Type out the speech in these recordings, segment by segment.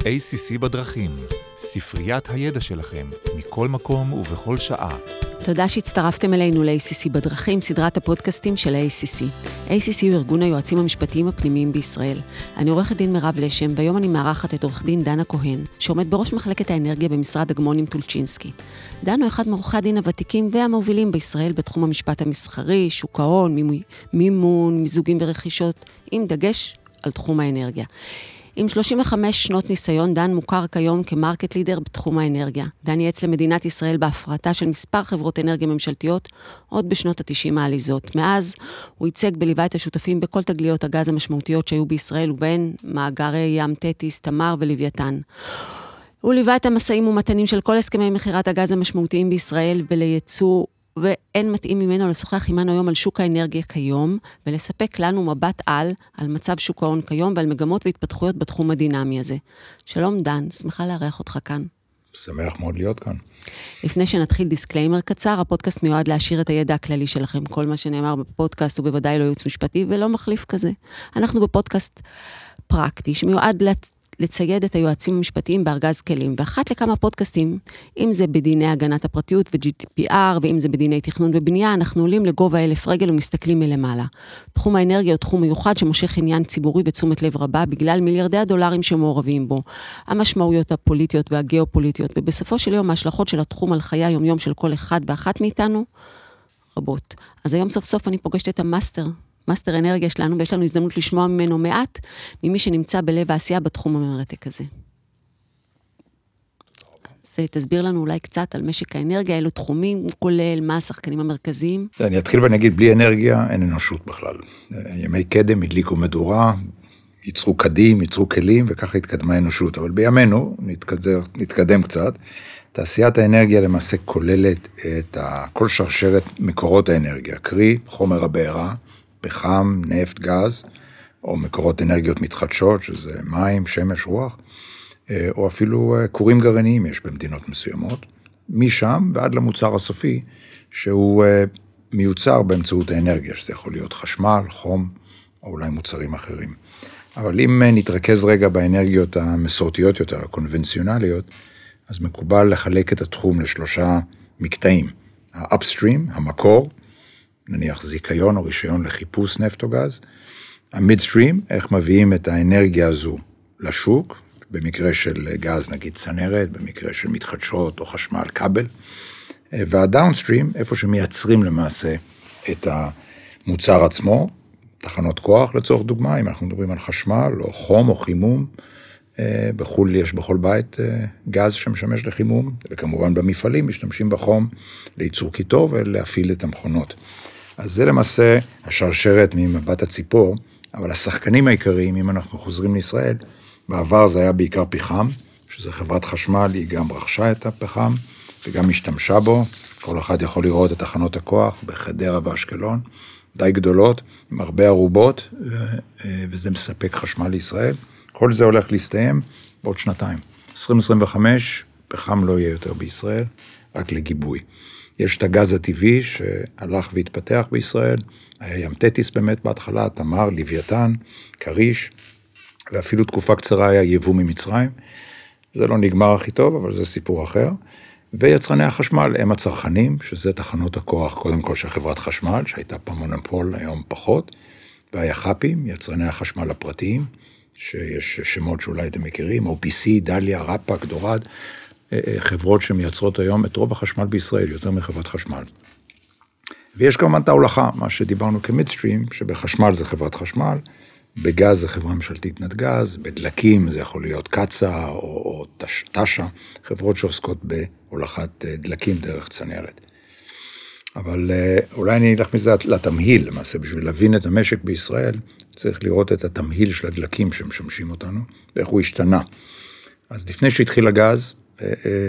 ACC בדרכים, ספריית הידע שלכם, מכל מקום ובכל שעה. תודה שהצטרפתם אלינו ל-ACC בדרכים, סדרת הפודקאסטים של ה-ACC. ACC הוא ארגון היועצים המשפטיים הפנימיים בישראל. אני עורכת דין מירב לשם, והיום אני מארחת את עורך דין דנה כהן, שעומד בראש מחלקת האנרגיה במשרד אגמונים טולצ'ינסקי. דן הוא אחד מעורכי הדין הוותיקים והמובילים בישראל בתחום המשפט המסחרי, שוק ההון, מימון, מיזוגים ורכישות, עם דגש על תחום האנרגיה. עם 35 שנות ניסיון, דן מוכר כיום כמרקט לידר בתחום האנרגיה. דן ייעץ למדינת ישראל בהפרטה של מספר חברות אנרגיה ממשלתיות עוד בשנות ה-90 העליזות. מאז הוא ייצג וליווה את השותפים בכל תגליות הגז המשמעותיות שהיו בישראל, ובהן מאגרי ים תטיס, תמר ולוויתן. הוא ליווה את המשאים ומתנים של כל הסכמי מכירת הגז המשמעותיים בישראל ולייצוא ואין מתאים ממנו לשוחח עמנו היום על שוק האנרגיה כיום, ולספק לנו מבט על, על מצב שוק ההון כיום ועל מגמות והתפתחויות בתחום הדינמי הזה. שלום דן, שמחה לארח אותך כאן. שמח מאוד להיות כאן. לפני שנתחיל דיסקליימר קצר, הפודקאסט מיועד להעשיר את הידע הכללי שלכם. כל מה שנאמר בפודקאסט הוא בוודאי לא ייעוץ משפטי ולא מחליף כזה. אנחנו בפודקאסט פרקטי, שמיועד לצייד את היועצים המשפטיים בארגז כלים, ואחת לכמה פודקאסטים, אם זה בדיני הגנת הפרטיות ו-GDPR, ואם זה בדיני תכנון ובנייה, אנחנו עולים לגובה אלף רגל ומסתכלים מלמעלה. תחום האנרגיה הוא תחום מיוחד שמושך עניין ציבורי בתשומת לב רבה, בגלל מיליארדי הדולרים שמעורבים בו, המשמעויות הפוליטיות והגיאופוליטיות, ובסופו של יום ההשלכות של התחום על חיי היומיום של כל אחד ואחת מאיתנו, רבות. אז היום סוף סוף אני פוגשת את המאסטר מאסטר אנרגיה שלנו, ויש לנו הזדמנות לשמוע ממנו מעט, ממי שנמצא בלב העשייה בתחום המרתק הזה. אז תסביר לנו אולי קצת על משק האנרגיה, אילו תחומים הוא כולל, מה השחקנים המרכזיים. אני אתחיל ואני אגיד, בלי אנרגיה אין אנושות בכלל. ימי קדם הדליקו מדורה, ייצרו קדים, ייצרו כלים, וככה התקדמה האנושות. אבל בימינו, נתקדם, נתקדם קצת, תעשיית האנרגיה למעשה כוללת את כל שרשרת מקורות האנרגיה, קרי חומר הבעירה, פחם, נפט, גז, או מקורות אנרגיות מתחדשות, שזה מים, שמש, רוח, אה, או אפילו אה, כורים גרעיניים יש במדינות מסוימות, משם ועד למוצר הסופי, שהוא אה, מיוצר באמצעות האנרגיה, שזה יכול להיות חשמל, חום, או אולי מוצרים אחרים. אבל אם נתרכז רגע באנרגיות המסורתיות יותר, הקונבנציונליות, אז מקובל לחלק את התחום לשלושה מקטעים. האפסטרים, המקור, נניח זיכיון או רישיון לחיפוש נפט או גז. המידסטרים, איך מביאים את האנרגיה הזו לשוק, במקרה של גז נגיד צנרת, במקרה של מתחדשות או חשמל כבל. והדאונסטרים, איפה שמייצרים למעשה את המוצר עצמו, תחנות כוח לצורך דוגמה, אם אנחנו מדברים על חשמל או חום או חימום, בחו"ל יש בכל בית גז שמשמש לחימום, וכמובן במפעלים משתמשים בחום לייצור קיטור ולהפעיל את המכונות. אז זה למעשה השרשרת ממבט הציפור, אבל השחקנים העיקריים, אם אנחנו חוזרים לישראל, בעבר זה היה בעיקר פחם, שזה חברת חשמל, היא גם רכשה את הפחם וגם השתמשה בו. כל אחד יכול לראות את תחנות הכוח בחדרה ואשקלון, די גדולות, עם הרבה ערובות, וזה מספק חשמל לישראל. כל זה הולך להסתיים בעוד שנתיים. 2025, פחם לא יהיה יותר בישראל, רק לגיבוי. יש את הגז הטבעי שהלך והתפתח בישראל, היה ים תטיס באמת בהתחלה, תמר, לוויתן, כריש, ואפילו תקופה קצרה היה יבוא ממצרים. זה לא נגמר הכי טוב, אבל זה סיפור אחר. ויצרני החשמל הם הצרכנים, שזה תחנות הכוח, קודם כל של חברת חשמל, שהייתה פעם מונופול, היום פחות, והיח"פים, יצרני החשמל הפרטיים, שיש שמות שאולי אתם מכירים, OPC, דליה, רפ"ק, דורד, חברות שמייצרות היום את רוב החשמל בישראל, יותר מחברת חשמל. ויש כמובן את ההולכה, מה שדיברנו כמידסטרים, שבחשמל זה חברת חשמל, בגז זה חברה ממשלתית נתגז, בדלקים זה יכול להיות קצ"א או, או תש, תש"א, חברות שעוסקות בהולכת אה, דלקים דרך צנרת. אבל אה, אולי אני אלך מזה לתמהיל, למעשה, בשביל להבין את המשק בישראל, צריך לראות את התמהיל של הדלקים שמשמשים אותנו, ואיך הוא השתנה. אז לפני שהתחיל הגז, אה, אה,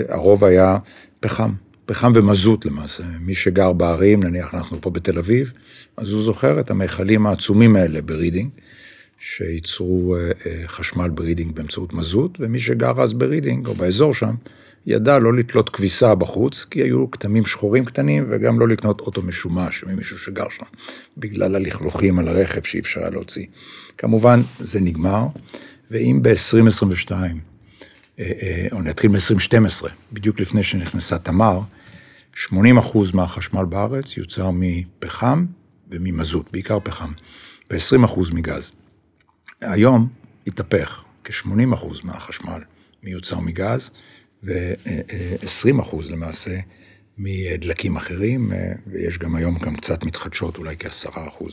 הרוב היה פחם, פחם ומזוט למעשה. מי שגר בערים, נניח אנחנו פה בתל אביב, אז הוא זוכר את המכלים העצומים האלה ברידינג, שייצרו אה, חשמל ברידינג באמצעות מזוט, ומי שגר אז ברידינג, או באזור שם, ידע לא לתלות כביסה בחוץ, כי היו כתמים שחורים קטנים, וגם לא לקנות אוטו משומש ממישהו שגר שם, בגלל הלכלוכים על הרכב שאי אפשר היה להוציא. כמובן, זה נגמר, ואם ב-2022 או נתחיל מ-2012, בדיוק לפני שנכנסה תמר, 80% מהחשמל בארץ יוצר מפחם וממזוט, בעיקר פחם, ו-20% מגז. היום התהפך, כ-80% מהחשמל מיוצר מגז, ו-20% למעשה מדלקים אחרים, ויש גם היום גם קצת מתחדשות, אולי כ-10%.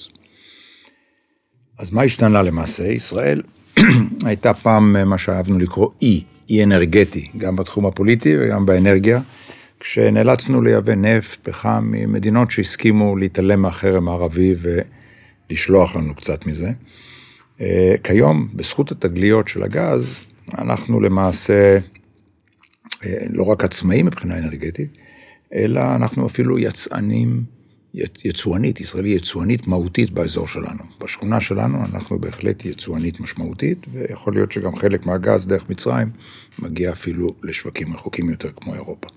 אז מה השתנה למעשה? ישראל הייתה פעם מה שאהבנו לקרוא אי, אי אנרגטי, גם בתחום הפוליטי וגם באנרגיה, כשנאלצנו לייבא נפט, פחם, ממדינות שהסכימו להתעלם מהחרם הערבי ולשלוח לנו קצת מזה. אה, כיום, בזכות התגליות של הגז, אנחנו למעשה אה, לא רק עצמאים מבחינה אנרגטית, אלא אנחנו אפילו יצאנים, יצואנית, ישראל היא יצואנית מהותית באזור שלנו. בשכונה שלנו אנחנו בהחלט יצואנית משמעותית, ויכול להיות שגם חלק מהגז דרך מצרים מגיע אפילו לשווקים רחוקים יותר כמו אירופה.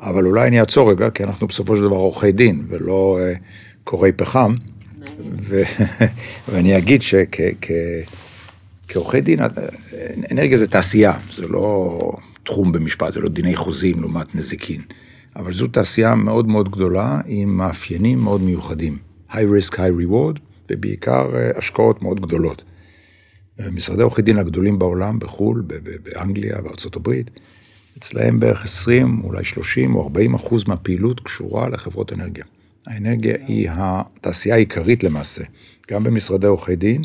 אבל אולי אני אעצור רגע, כי אנחנו בסופו של דבר עורכי דין ולא uh, קוראי פחם, ו- ואני אגיד שכעורכי דין, אנרגיה זה תעשייה, זה לא תחום במשפט, זה לא דיני חוזים לעומת נזיקין. אבל זו תעשייה מאוד מאוד גדולה עם מאפיינים מאוד מיוחדים. high risk, high reward, ובעיקר אה, השקעות מאוד גדולות. אה, משרדי עורכי דין הגדולים בעולם, בחו"ל, באנגליה, בארצות הברית, אצלהם בערך 20, אולי 30 או 40 אחוז מהפעילות קשורה לחברות אנרגיה. האנרגיה היא התעשייה העיקרית למעשה, גם במשרדי עורכי דין,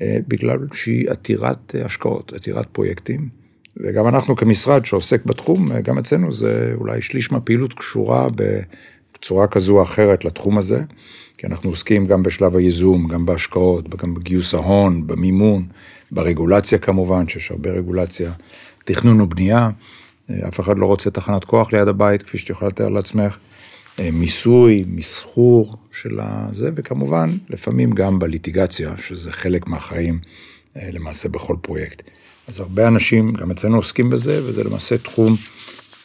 אה, בגלל שהיא עתירת השקעות, עתירת פרויקטים. וגם אנחנו כמשרד שעוסק בתחום, גם אצלנו זה אולי שליש מהפעילות קשורה בצורה כזו או אחרת לתחום הזה, כי אנחנו עוסקים גם בשלב הייזום, גם בהשקעות, גם בגיוס ההון, במימון, ברגולציה כמובן, שיש הרבה רגולציה, תכנון ובנייה, אף אחד לא רוצה תחנת כוח ליד הבית, כפי שאת יכולה לתאר לעצמך, מיסוי, מסחור של הזה, וכמובן, לפעמים גם בליטיגציה, שזה חלק מהחיים למעשה בכל פרויקט. אז הרבה אנשים, גם אצלנו עוסקים בזה, וזה למעשה תחום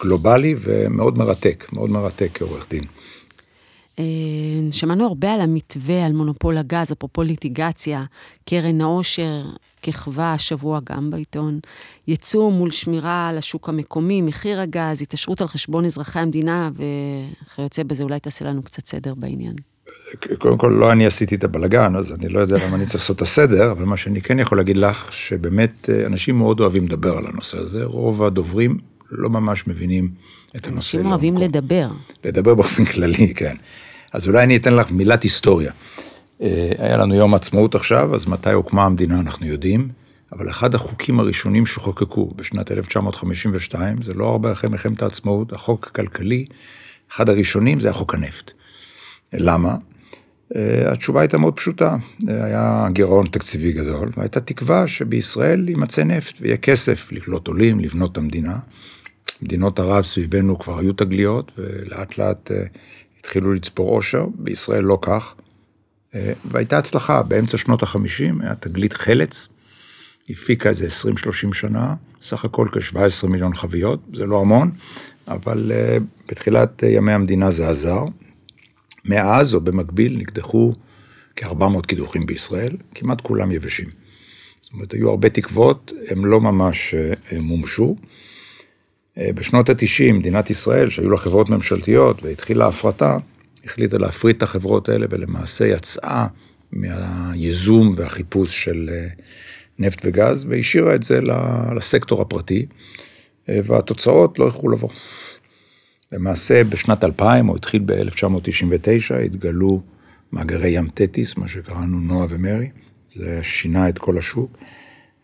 גלובלי ומאוד מרתק, מאוד מרתק כעורך דין. אה, שמענו הרבה על המתווה, על מונופול הגז, אפרופו ליטיגציה, קרן העושר כיכבה השבוע גם בעיתון, ייצוא מול שמירה על השוק המקומי, מחיר הגז, התעשרות על חשבון אזרחי המדינה, וכיוצא בזה אולי תעשה לנו קצת סדר בעניין. קודם כל, לא אני עשיתי את הבלגן, אז אני לא יודע למה אני צריך לעשות את הסדר, אבל מה שאני כן יכול להגיד לך, שבאמת אה, אנשים מאוד אוהבים לדבר על הנושא הזה, רוב הדוברים לא ממש מבינים את הנושא. אנשים אוהבים למקום. לדבר. לדבר באופן כללי, כן. אז אולי אני אתן לך מילת היסטוריה. אה, היה לנו יום עצמאות עכשיו, אז מתי הוקמה המדינה אנחנו יודעים, אבל אחד החוקים הראשונים שחוקקו בשנת 1952, זה לא הרבה אחרי מלחמת העצמאות, החוק הכלכלי, אחד הראשונים זה היה חוק הנפט. למה? אה, התשובה הייתה מאוד פשוטה, היה גירעון תקציבי גדול, והייתה תקווה שבישראל יימצא נפט ויהיה כסף לקלוט עולים, לבנות את המדינה. מדינות ערב סביבנו כבר היו תגליות, ולאט לאט אה, התחילו לצפור עושר, בישראל לא כך. אה, והייתה הצלחה, באמצע שנות החמישים היה תגלית חלץ, הפיקה איזה 20-30 שנה, סך הכל כ-17 מיליון חביות, זה לא המון, אבל בתחילת ימי המדינה זה עזר. מאז או במקביל נקדחו כ-400 קידוחים בישראל, כמעט כולם יבשים. זאת אומרת, היו הרבה תקוות, הם לא ממש אה, מומשו. אה, בשנות ה-90, מדינת ישראל, שהיו לה חברות ממשלתיות והתחילה הפרטה, החליטה להפריט את החברות האלה ולמעשה יצאה מהייזום והחיפוש של אה, נפט וגז והשאירה את זה לסקטור הפרטי, והתוצאות לא יכלו לבוא. למעשה בשנת 2000, או התחיל ב-1999, התגלו מאגרי ים תטיס, מה שקראנו נועה ומרי, זה שינה את כל השוק.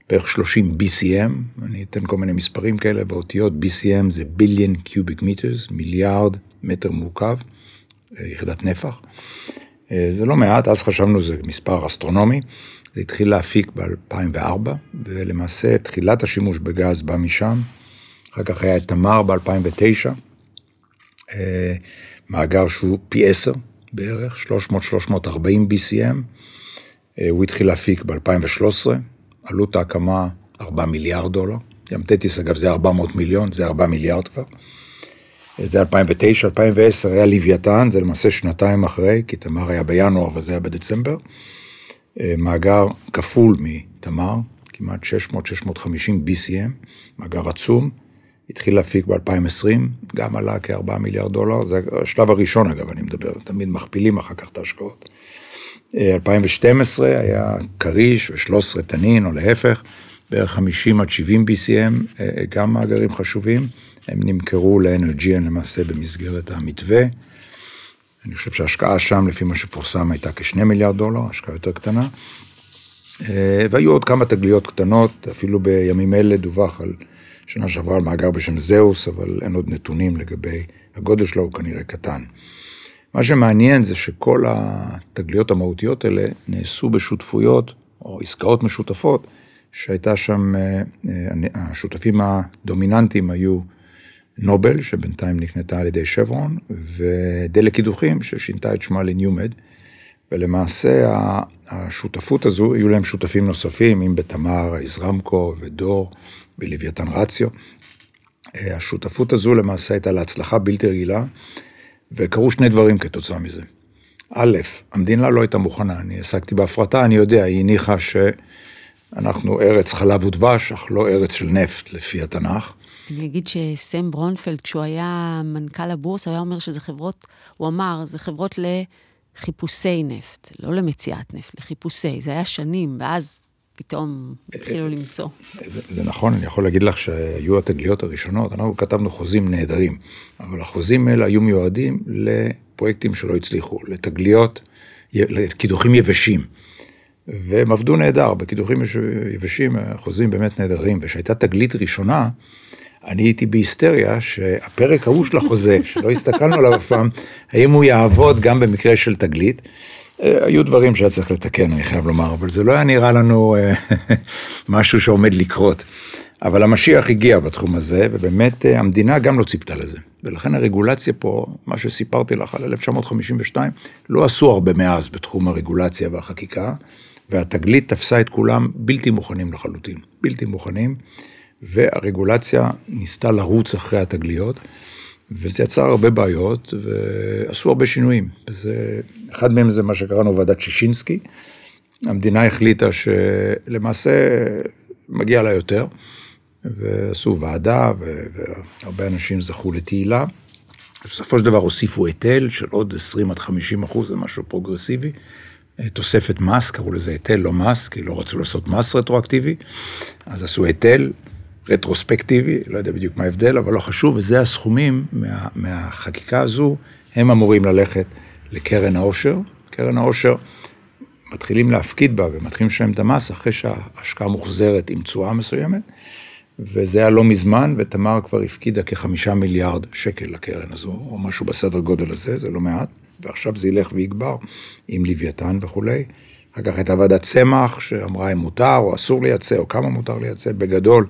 בערך 30 BCM, אני אתן כל מיני מספרים כאלה, באותיות BCM זה ביליון קיוביק מיטרס, מיליארד מטר מורכב, אה, יחידת נפח. אה, זה לא מעט, אז חשבנו זה מספר אסטרונומי. זה התחיל להפיק ב-2004, ולמעשה תחילת השימוש בגז בא משם. אחר כך היה את תמר ב-2009, אה, מאגר שהוא פי 10 בערך, 300-340 BCM. אה, הוא התחיל להפיק ב-2013, עלות ההקמה 4 מיליארד דולר. ים תטיס, אגב, זה 400 מיליון, זה 4 מיליארד כבר. אה, זה 2009, 2010 היה לוויתן, זה למעשה שנתיים אחרי, כי תמר היה בינואר וזה היה בדצמבר. מאגר כפול מתמר, כמעט 600-650 BCM, מאגר עצום, התחיל להפיק ב-2020, גם עלה כ-4 מיליארד דולר, זה השלב הראשון אגב, אני מדבר, תמיד מכפילים אחר כך את ההשקעות. 2012 אה, היה כריש ו-13 תנין, או להפך, בערך 50 עד 70 BCM, אה, גם מאגרים חשובים, הם נמכרו לאנרג'יאן למעשה במסגרת המתווה. אני חושב שההשקעה שם, לפי מה שפורסם, הייתה כשני מיליארד דולר, השקעה יותר קטנה. אה, והיו עוד כמה תגליות קטנות, אפילו בימים אלה דווח על שנה שעברה על מאגר בשם זהוס, אבל אין עוד נתונים לגבי הגודל שלו, הוא כנראה קטן. מה שמעניין זה שכל התגליות המהותיות האלה נעשו בשותפויות או עסקאות משותפות, שהייתה שם, אה, אה, השותפים הדומיננטיים היו נובל, שבינתיים נקנתה על ידי שברון, ודלק קידוחים, ששינתה את שמה לניומד. ולמעשה השותפות הזו, היו להם שותפים נוספים, אם בתמר, איזרמקו ודור, בלוויתן רציו. אה, השותפות הזו למעשה הייתה להצלחה בלתי רגילה, וקרו שני דברים כתוצאה מזה. א', המדינה לא הייתה מוכנה, אני עסקתי בהפרטה, אני יודע, היא הניחה שאנחנו ארץ חלב ודבש, אך לא ארץ של נפט, לפי התנ"ך. אני אגיד שסם ברונפלד, כשהוא היה מנכ"ל הבורסה, הוא היה אומר שזה חברות, הוא אמר, זה חברות לחיפושי נפט, לא למציאת נפט, לחיפושי. זה היה שנים, ואז פתאום התחילו למצוא. זה, זה נכון, אני יכול להגיד לך שהיו התגליות הראשונות, אנחנו כתבנו חוזים נהדרים, אבל החוזים האלה היו מיועדים לפרויקטים שלא הצליחו, לתגליות, לקידוחים יבשים. והם עבדו נהדר, בקידוחים יבשים החוזים באמת נהדרים, וכשהייתה תגלית ראשונה, אני הייתי בהיסטריה שהפרק ההוא של החוזה, שלא הסתכלנו עליו אף פעם, האם הוא יעבוד גם במקרה של תגלית. אה, היו דברים שהיה צריך לתקן, אני חייב לומר, אבל זה לא היה נראה לנו אה, משהו שעומד לקרות. אבל המשיח הגיע בתחום הזה, ובאמת אה, המדינה גם לא ציפתה לזה. ולכן הרגולציה פה, מה שסיפרתי לך על 1952, לא עשו הרבה מאז בתחום הרגולציה והחקיקה, והתגלית תפסה את כולם בלתי מוכנים לחלוטין, בלתי מוכנים, והרגולציה ניסתה לרוץ אחרי התגליות. וזה יצר הרבה בעיות, ועשו הרבה שינויים. וזה, אחד מהם זה מה שקראנו ועדת שישינסקי. המדינה החליטה שלמעשה מגיע לה יותר, ועשו ועדה, והרבה אנשים זכו לתהילה. בסופו של דבר הוסיפו היטל של עוד 20 עד 50 אחוז, זה משהו פרוגרסיבי. תוספת מס, קראו לזה היטל, לא מס, כי לא רצו לעשות מס רטרואקטיבי, אז עשו היטל, רטרוספקטיבי, לא יודע בדיוק מה ההבדל, אבל לא חשוב, וזה הסכומים מה, מהחקיקה הזו, הם אמורים ללכת לקרן העושר. קרן העושר, מתחילים להפקיד בה ומתחילים לשלם את המס אחרי שההשקעה מוחזרת עם תשואה מסוימת, וזה היה לא מזמן, ותמר כבר הפקידה כחמישה מיליארד שקל לקרן הזו, או משהו בסדר גודל הזה, זה לא מעט, ועכשיו זה ילך ויגבר עם לוויתן וכולי. אחר כך הייתה ועדת צמח שאמרה אם מותר או אסור לייצא, או כמה מותר לייצא, בגדול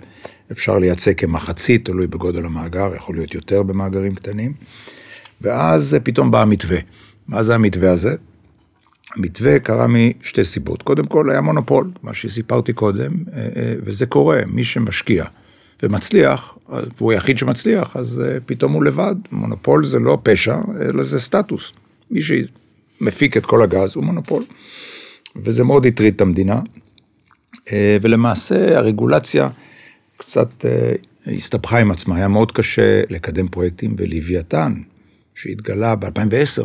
אפשר לייצא כמחצית, תלוי בגודל המאגר, יכול להיות יותר במאגרים קטנים. ואז פתאום בא המתווה. מה זה המתווה הזה? המתווה קרה משתי סיבות. קודם כל היה מונופול, מה שסיפרתי קודם, אה, אה, וזה קורה, מי שמשקיע ומצליח, והוא היחיד שמצליח, אז אה, פתאום הוא לבד. מונופול זה לא פשע, אלא זה סטטוס. מי שמפיק את כל הגז הוא מונופול. וזה מאוד הטריד את המדינה. ולמעשה הרגולציה קצת אה, הסתבכה עם עצמה, היה מאוד קשה לקדם פרויקטים, ולוויתן, שהתגלה ב-2010,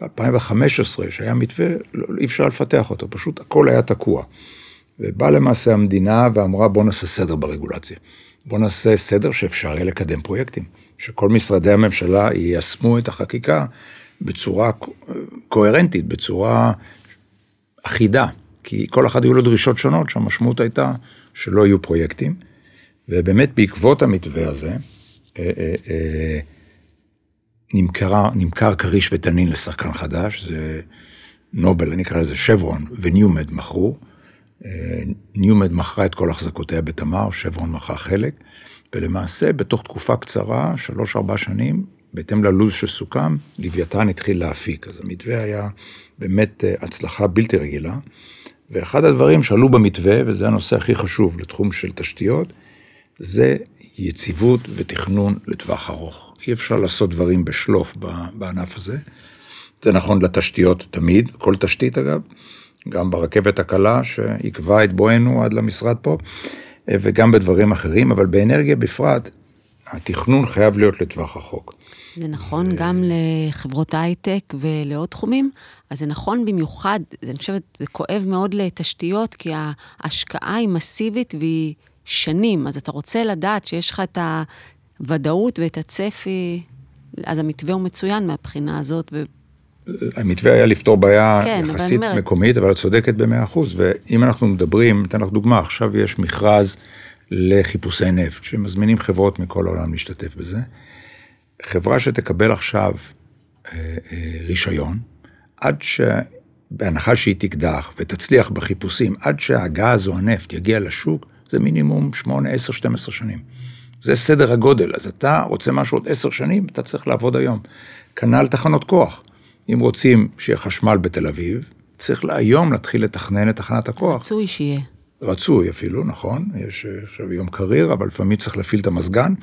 ב-2015, שהיה מתווה, לא, אי אפשר לפתח אותו, פשוט הכל היה תקוע. ובאה למעשה המדינה ואמרה, בוא נעשה סדר ברגולציה. בוא נעשה סדר שאפשר יהיה לקדם פרויקטים. שכל משרדי הממשלה יישמו את החקיקה בצורה קוהרנטית, בצורה אחידה. כי כל אחד היו לו דרישות שונות, שהמשמעות הייתה שלא יהיו פרויקטים. ובאמת בעקבות המתווה הזה, אה, אה, אה, נמכרה, נמכר כריש ותנין לשחקן חדש, זה נובל, אני אקרא לזה שברון וניומד מכרו. ניומד מכרה את כל החזקותיה בתמר, שברון מכרה חלק, ולמעשה בתוך תקופה קצרה, שלוש-ארבע שנים, בהתאם ללו"ז שסוכם, לוויתן התחיל להפיק. אז המתווה היה באמת הצלחה בלתי רגילה. ואחד הדברים שעלו במתווה, וזה הנושא הכי חשוב לתחום של תשתיות, זה יציבות ותכנון לטווח ארוך. אי אפשר לעשות דברים בשלוף בענף הזה. זה נכון לתשתיות תמיד, כל תשתית אגב, גם ברכבת הקלה שעיכבה את בואנו עד למשרד פה, וגם בדברים אחרים, אבל באנרגיה בפרט, התכנון חייב להיות לטווח רחוק. זה נכון ו... גם לחברות הייטק ולעוד תחומים, אז זה נכון במיוחד, אני חושבת, זה כואב מאוד לתשתיות, כי ההשקעה היא מסיבית והיא שנים, אז אתה רוצה לדעת שיש לך את הוודאות ואת הצפי, אז המתווה הוא מצוין מהבחינה הזאת. ו... המתווה היה לפתור בעיה כן, יחסית אבל מקומית, אבל את צודקת במאה אחוז, ואם אנחנו מדברים, אתן לך דוגמה, עכשיו יש מכרז לחיפושי נפט, שמזמינים חברות מכל העולם להשתתף בזה. חברה שתקבל עכשיו אה, אה, רישיון, עד ש... בהנחה שהיא תקדח ותצליח בחיפושים, עד שהגז או הנפט יגיע לשוק, זה מינימום 8, 10, 12 שנים. זה סדר הגודל, אז אתה רוצה משהו עוד 10 שנים, אתה צריך לעבוד היום. כנ"ל תחנות כוח. אם רוצים שיהיה חשמל בתל אביב, צריך היום להתחיל לתכנן את תחנת הכוח. רצוי שיהיה. רצוי אפילו, נכון, יש עכשיו יום קריר, אבל לפעמים צריך להפעיל את המזגן,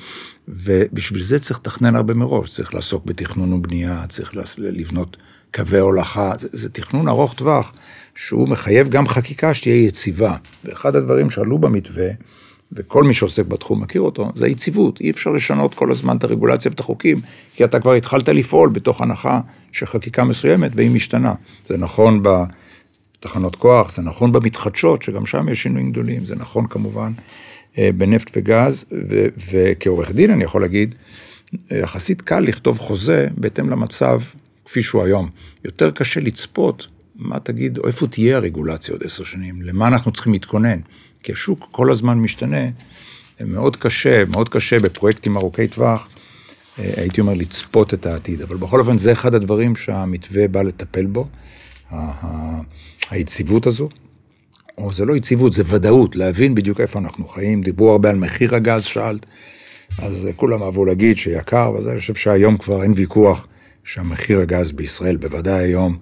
ובשביל זה צריך לתכנן הרבה מראש, צריך לעסוק בתכנון ובנייה, צריך לבנות קווי הולכה, זה, זה תכנון ארוך טווח, שהוא מחייב גם חקיקה שתהיה יציבה. ואחד הדברים שעלו במתווה, וכל מי שעוסק בתחום מכיר אותו, זה היציבות. אי אפשר לשנות כל הזמן את הרגולציה ואת החוקים, כי אתה כבר התחלת לפעול בתוך הנחה שחקיקה מסוימת והיא משתנה. זה נכון בתחנות כוח, זה נכון במתחדשות, שגם שם יש שינויים גדולים, זה נכון כמובן אה, בנפט וגז, וכעורך דין אני יכול להגיד, יחסית קל לכתוב חוזה בהתאם למצב כפי שהוא היום. יותר קשה לצפות מה תגיד, איפה תהיה הרגולציה עוד עשר שנים, למה אנחנו צריכים להתכונן. כי השוק כל הזמן משתנה, מאוד קשה, מאוד קשה בפרויקטים ארוכי טווח, אה, הייתי אומר לצפות את העתיד, אבל בכל אופן זה אחד הדברים שהמתווה בא לטפל בו, היציבות הזו, או זה לא יציבות, זה ודאות, להבין בדיוק איפה אנחנו חיים, דיברו הרבה על מחיר הגז, שאלת, אז כולם אהבו להגיד שיקר, וזה, אני חושב שהיום כבר אין ויכוח שהמחיר הגז בישראל, בוודאי היום,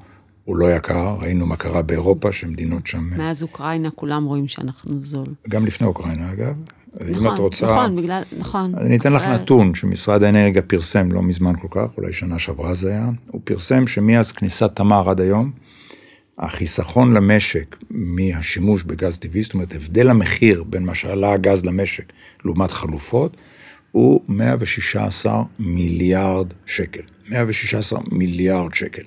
הוא לא יקר, ראינו מה קרה באירופה, שמדינות שם... מאז אוקראינה כולם רואים שאנחנו זול. גם לפני אוקראינה, אגב. נכון, אם את רוצה... נכון, בגלל, נכון. אני אתן לך נתון שמשרד האנרגיה פרסם לא מזמן כל כך, אולי שנה שעברה זה היה, הוא פרסם שמאז כניסת תמר עד היום, החיסכון למשק מהשימוש בגז טבעי, זאת אומרת, הבדל המחיר בין מה שעלה הגז למשק לעומת חלופות, הוא 116 מיליארד שקל. 116 מיליארד שקל.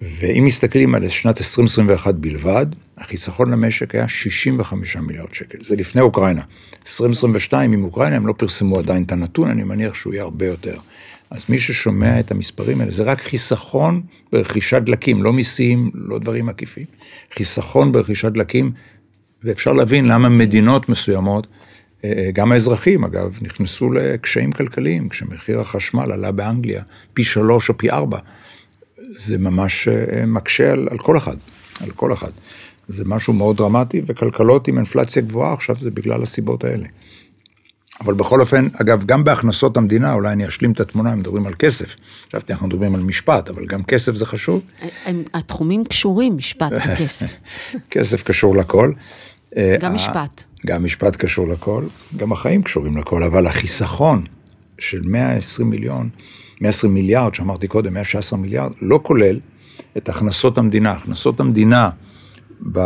ואם מסתכלים על שנת 2021 בלבד, החיסכון למשק היה 65 מיליארד שקל. זה לפני אוקראינה. 2022 עם אוקראינה, הם לא פרסמו עדיין את הנתון, אני מניח שהוא יהיה הרבה יותר. אז מי ששומע את המספרים האלה, זה רק חיסכון ברכישת דלקים, לא מיסים, לא דברים עקיפים. חיסכון ברכישת דלקים, ואפשר להבין למה מדינות מסוימות, אה, אה, גם האזרחים אגב, נכנסו לקשיים כלכליים, כשמחיר החשמל עלה באנגליה פי שלוש או פי ארבע. זה ממש אה, מקשה על, על כל אחד, על כל אחד. זה משהו מאוד דרמטי, וכלכלות עם אינפלציה גבוהה עכשיו זה בגלל הסיבות האלה. אבל בכל אופן, אגב, גם בהכנסות המדינה, אולי אני אשלים את התמונה, מדברים על כסף. חשבתי, אנחנו מדברים על משפט, אבל גם כסף זה חשוב. התחומים קשורים, משפט וכסף. כסף קשור לכל. גם משפט. גם משפט קשור לכל, גם החיים קשורים לכל, אבל החיסכון של 120 מיליון, 120 מיליארד, שאמרתי קודם, 116 מיליארד, לא כולל את הכנסות המדינה. הכנסות המדינה, ב...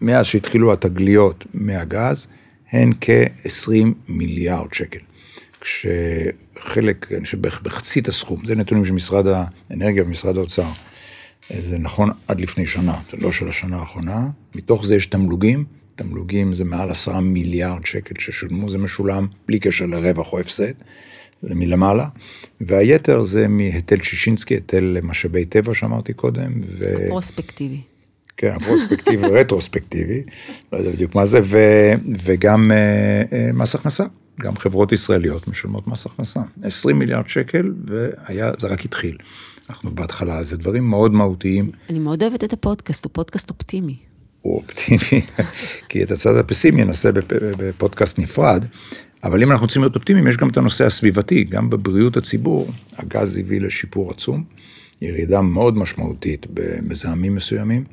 מאז שהתחילו התגליות מהגז, הן כ-20 מיליארד שקל. כשחלק, אני חושב בחצית הסכום, זה נתונים של משרד האנרגיה ומשרד האוצר. זה נכון עד לפני שנה, זה לא של השנה האחרונה. מתוך זה יש תמלוגים, תמלוגים זה מעל עשרה מיליארד שקל ששולמו, זה משולם בלי קשר לרווח או הפסד. זה מלמעלה, והיתר זה מהיטל שישינסקי, היטל משאבי טבע שאמרתי קודם. ו... הפרוספקטיבי. כן, הפרוספקטיבי, רטרוספקטיבי, לא יודע בדיוק מה זה, ו... וגם uh, uh, מס הכנסה, גם חברות ישראליות משלמות מס הכנסה. 20 מיליארד שקל, והיה, זה רק התחיל. אנחנו בהתחלה, זה דברים מאוד מהותיים. אני מאוד אוהבת את הפודקאסט, הוא פודקאסט אופטימי. הוא אופטימי, כי את הצד הפסימי נעשה בפודקאסט נפרד, אבל אם אנחנו רוצים להיות אופטימיים, יש גם את הנושא הסביבתי, גם בבריאות הציבור, הגז הביא לשיפור עצום, ירידה מאוד משמעותית במזהמים מסוימים,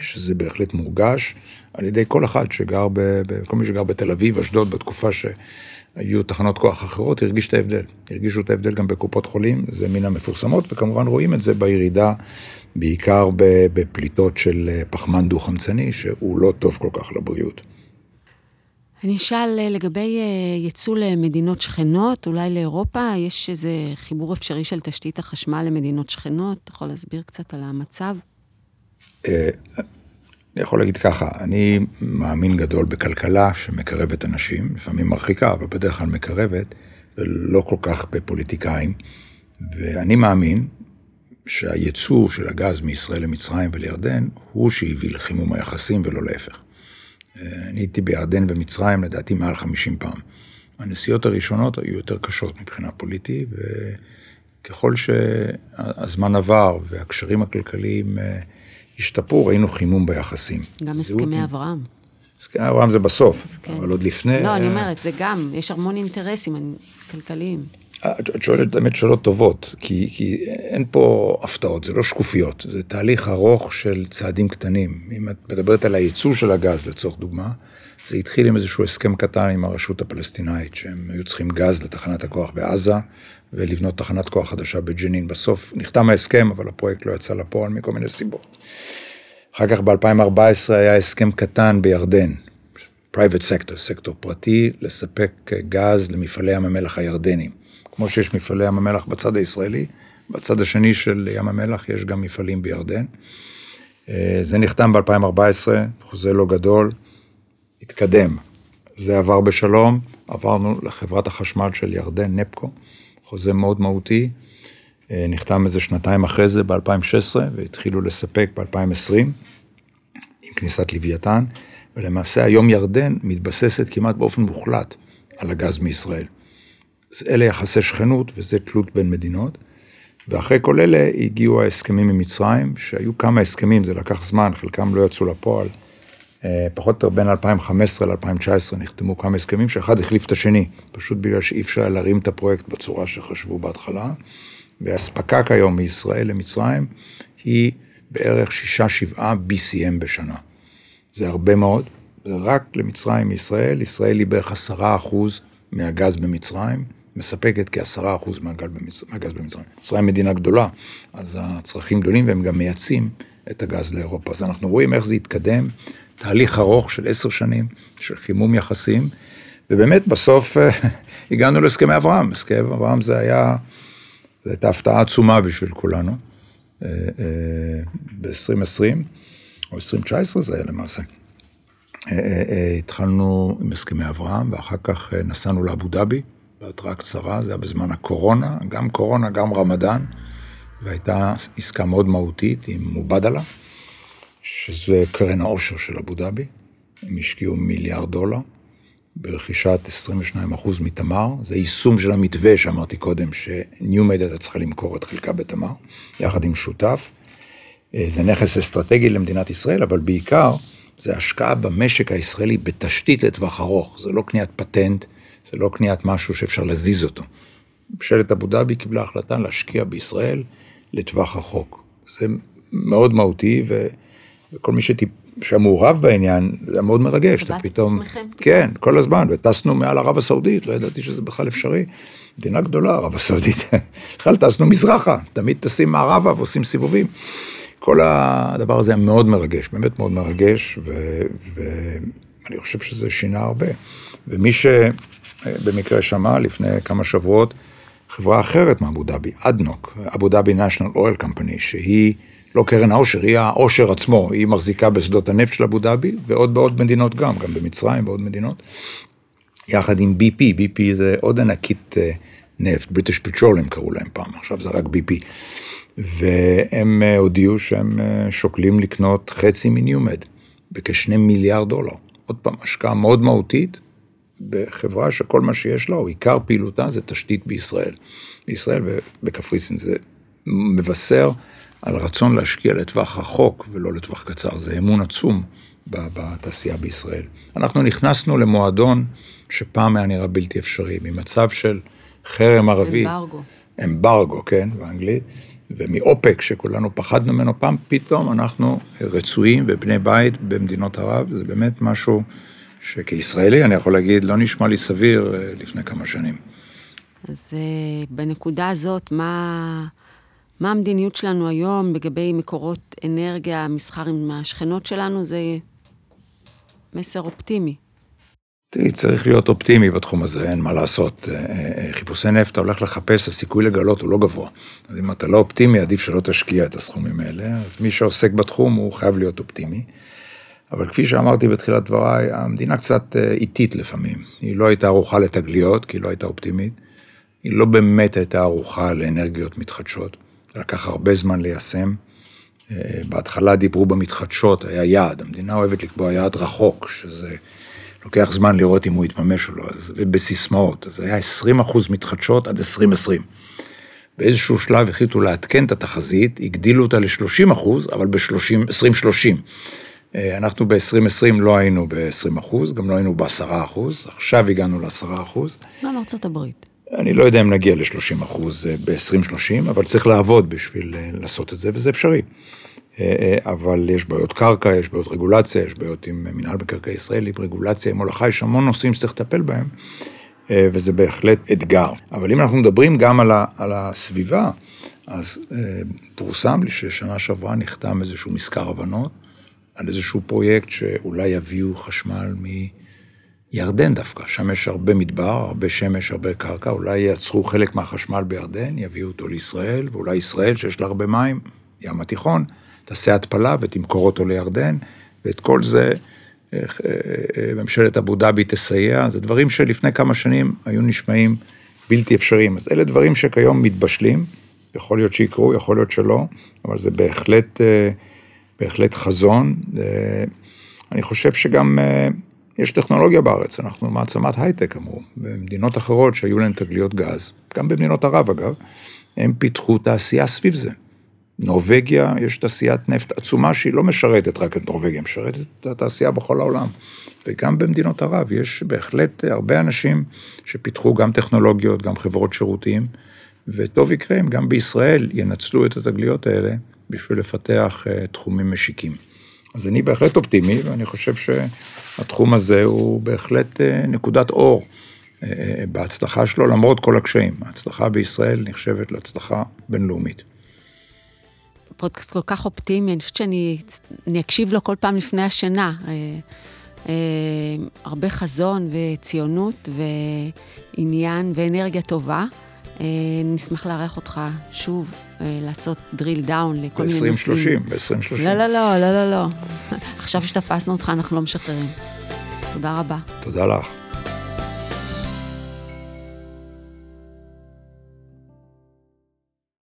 שזה בהחלט מורגש על ידי כל אחד שגר, ב, כל מי שגר בתל אביב, אשדוד, בתקופה שהיו תחנות כוח אחרות, הרגיש את ההבדל. הרגישו את ההבדל גם בקופות חולים, זה מן המפורסמות, וכמובן רואים את זה בירידה, בעיקר בפליטות של פחמן דו-חמצני, שהוא לא טוב כל כך לבריאות. אני אשאל אה, לגבי אה, יצוא למדינות שכנות, אולי לאירופה, יש איזה חיבור אפשרי של תשתית החשמל למדינות שכנות? אתה יכול להסביר קצת על המצב? אה, אני יכול להגיד ככה, אני מאמין גדול בכלכלה שמקרבת אנשים, לפעמים מרחיקה, אבל בדרך כלל מקרבת, ולא כל כך בפוליטיקאים. ואני מאמין שהייצוא של הגז מישראל למצרים ולירדן הוא שהביא לחימום היחסים ולא להפך. אני הייתי בירדן ומצרים לדעתי מעל 50 פעם. הנסיעות הראשונות היו יותר קשות מבחינה פוליטית, וככל שהזמן עבר והקשרים הכלכליים אה, השתפרו, ראינו חימום ביחסים. גם הסכמי אברהם. הסכמי אברהם זה בסוף, כן. אבל עוד לפני... לא, אני אומרת, זה גם, יש המון אינטרסים כלכליים. את שואלת באמת שאלות טובות, כי, כי אין פה הפתעות, זה לא שקופיות, זה תהליך ארוך של צעדים קטנים. אם את מדברת על הייצור של הגז, לצורך דוגמה, זה התחיל עם איזשהו הסכם קטן עם הרשות הפלסטינאית, שהם היו צריכים גז לתחנת הכוח בעזה, ולבנות תחנת כוח חדשה בג'נין. בסוף נחתם ההסכם, אבל הפרויקט לא יצא לפועל מכל מיני סיבות. אחר כך ב-2014 היה הסכם קטן בירדן, private sector, סקטור פרטי, לספק גז למפעלי ים המלח הירדנים. כמו שיש מפעלי ים המלח בצד הישראלי, בצד השני של ים המלח יש גם מפעלים בירדן. אה, זה נחתם ב-2014, חוזה לא גדול, התקדם. זה עבר בשלום, עברנו לחברת החשמל של ירדן, נפקו, חוזה מאוד מהותי. אה, נחתם איזה שנתיים אחרי זה, ב-2016, והתחילו לספק ב-2020, עם כניסת לוויתן, ולמעשה היום ירדן מתבססת כמעט באופן מוחלט על הגז מישראל. אלה יחסי שכנות וזה תלות בין מדינות. ואחרי כל אלה הגיעו ההסכמים עם מצרים, שהיו כמה הסכמים, זה לקח זמן, חלקם לא יצאו לפועל. אה, פחות או יותר בין 2015 ל-2019 נחתמו כמה הסכמים, שאחד החליף את השני, פשוט בגלל שאי אפשר להרים את הפרויקט בצורה שחשבו בהתחלה. והאספקה כיום מישראל למצרים היא בערך 6-7 BCM בשנה. זה הרבה מאוד, זה רק למצרים מישראל, ישראל היא בערך 10% מהגז במצרים. מספקת כעשרה אחוז מהגז במצרים. מצרים מדינה גדולה, אז הצרכים גדולים והם גם מייצאים את הגז לאירופה. אז אנחנו רואים איך זה התקדם, תהליך ארוך של עשר שנים, של חימום יחסים, ובאמת בסוף אה, הגענו להסכמי אברהם. הסכמי אברהם זה היה, זו הייתה הפתעה עצומה בשביל כולנו. אה, אה, ב-2020, או 2019 זה היה למעשה. התחלנו עם הסכמי אברהם, ואחר כך נסענו לאבו דאבי. בהתראה קצרה, זה היה בזמן הקורונה, גם קורונה, גם רמדאן, והייתה עסקה מאוד מהותית עם מובדלה, שזה קרן העושר של אבו דאבי, הם השקיעו מיליארד דולר ברכישת 22% מתמר, זה יישום של המתווה שאמרתי קודם, שניומד הייתה צריכה למכור את חלקה בתמר, יחד עם שותף. אה, זה נכס אסטרטגי למדינת ישראל, אבל בעיקר זה השקעה במשק הישראלי בתשתית לטווח ארוך, זה לא קניית פטנט, זה לא קניית משהו שאפשר להזיז אותו. ממשלת אבו דאבי קיבלה החלטה להשקיע בישראל לטווח רחוק. זה מאוד מהותי, ו... וכל מי שטיפ... שמעורב בעניין, זה היה מאוד מרגש. צבעתם פתאום... עצמכם. כן, כל הזמן, וטסנו מעל ערב הסעודית, לא ידעתי שזה בכלל אפשרי. מדינה גדולה, ערב הסעודית. בכלל טסנו מזרחה, תמיד טסים מערבה ועושים סיבובים. כל הדבר הזה היה מאוד מרגש, באמת מאוד מרגש, ואני חושב שזה שינה הרבה. ומי ש... במקרה שמע לפני כמה שבועות חברה אחרת מאבו דאבי, אדנוק, אבו דאבי נשיונל אויל קמפני, שהיא לא קרן העושר, היא העושר עצמו, היא מחזיקה בשדות הנפט של אבו דאבי, ועוד בעוד מדינות גם, גם במצרים ועוד מדינות, יחד עם BP, BP זה עוד ענקית אה, נפט, בריטיש פטרולים קראו להם פעם, עכשיו זה רק BP. והם אה, הודיעו שהם אה, שוקלים לקנות חצי מניומד בכשני מיליארד דולר. עוד פעם, השקעה מאוד מהותית, בחברה שכל מה שיש לה, או עיקר פעילותה, זה תשתית בישראל. בישראל ובקפריסין זה מבשר על רצון להשקיע לטווח רחוק ולא לטווח קצר, זה אמון עצום בתעשייה בישראל. אנחנו נכנסנו למועדון שפעם היה נראה בלתי אפשרי, ממצב של חרם ערבי. אמברגו. אמברגו, כן, באנגלית. ומאופק, שכולנו פחדנו ממנו פעם, פתאום אנחנו רצויים ובני בית במדינות ערב, זה באמת משהו שכישראלי, אני יכול להגיד, לא נשמע לי סביר אה, לפני כמה שנים. אז אה, בנקודה הזאת, מה, מה המדיניות שלנו היום לגבי מקורות אנרגיה, מסחר עם השכנות שלנו? זה מסר אופטימי. תראי, צריך להיות אופטימי בתחום הזה, אין מה לעשות. אה, חיפושי נפט, אתה הולך לחפש, הסיכוי לגלות הוא לא גבוה. אז אם אתה לא אופטימי, עדיף שלא תשקיע את הסכומים האלה. אז מי שעוסק בתחום, הוא חייב להיות אופטימי. אבל כפי שאמרתי בתחילת דבריי, המדינה קצת אה, איטית לפעמים. היא לא הייתה ערוכה לתגליות, כי היא לא הייתה אופטימית. היא לא באמת הייתה ערוכה לאנרגיות מתחדשות. זה לקח הרבה זמן ליישם. בהתחלה דיברו במתחדשות, היה יעד. המדינה אוהבת לקבוע יעד רחוק, שזה... לוקח זמן לראות אם הוא יתממש או לא, אז, ובסיסמאות, אז היה 20 אחוז מתחדשות עד 2020. באיזשהו שלב החליטו לעדכן את התחזית, הגדילו אותה ל-30 אחוז, אבל ב-2030. אה, אנחנו ב-2020 לא היינו ב-20 אחוז, גם לא היינו ב-10 אחוז, עכשיו הגענו ל-10 אחוז. מה מארצות הברית? אני לא יודע אם נגיע ל-30 אחוז אה, ב-2030, אבל צריך לעבוד בשביל אה, לעשות את זה, וזה אפשרי. אבל יש בעיות קרקע, יש בעיות רגולציה, יש בעיות עם מינהל מקרקעי ישראל, עם רגולציה, עם הולכה, יש המון נושאים שצריך לטפל בהם, וזה בהחלט אתגר. אבל אם אנחנו מדברים גם על, ה, על הסביבה, אז פורסם לי ששנה שעברה נחתם איזשהו מזכר הבנות על איזשהו פרויקט שאולי יביאו חשמל מירדן דווקא, שם יש הרבה מדבר, הרבה שמש, הרבה קרקע, אולי ייצרו חלק מהחשמל בירדן, יביאו אותו לישראל, ואולי ישראל, שיש לה הרבה מים, ים התיכון, תעשה התפלה ותמכור אותו לירדן, ואת כל זה אה, אה, ממשלת אבו דאבי תסייע, זה דברים שלפני כמה שנים היו נשמעים בלתי אפשריים. אז אלה דברים שכיום מתבשלים, יכול להיות שיקרו, יכול להיות שלא, אבל זה בהחלט, אה, בהחלט חזון. אני חושב שגם יש טכנולוגיה בארץ, אנחנו מעצמת הייטק אמרו, במדינות אחרות שהיו להן תגליות גז, גם במדינות ערב אגב, הם פיתחו תעשייה סביב זה. נורבגיה, יש תעשיית נפט עצומה שהיא לא משרתת רק את נורבגיה, משרתת את התעשייה בכל העולם. וגם במדינות ערב יש בהחלט הרבה אנשים שפיתחו גם טכנולוגיות, גם חברות שירותים, וטוב יקרה אם גם בישראל ינצלו את התגליות האלה בשביל לפתח uh, תחומים משיקים. אז אני בהחלט אופטימי, ואני חושב שהתחום הזה הוא בהחלט uh, נקודת אור uh, בהצלחה שלו, למרות כל הקשיים. ההצלחה בישראל נחשבת להצלחה בינלאומית. פודקאסט כל כך אופטימי, אני חושבת שאני אקשיב לו כל פעם לפני השינה. אה, אה, הרבה חזון וציונות ועניין ואנרגיה טובה. אה, נשמח לארח אותך שוב, לעשות drill down לכל מיני נושאים. ב-2030, ב-2030. לא, לא, לא, לא, לא, לא. עכשיו שתפסנו אותך, אנחנו לא משחררים. תודה רבה. תודה לך.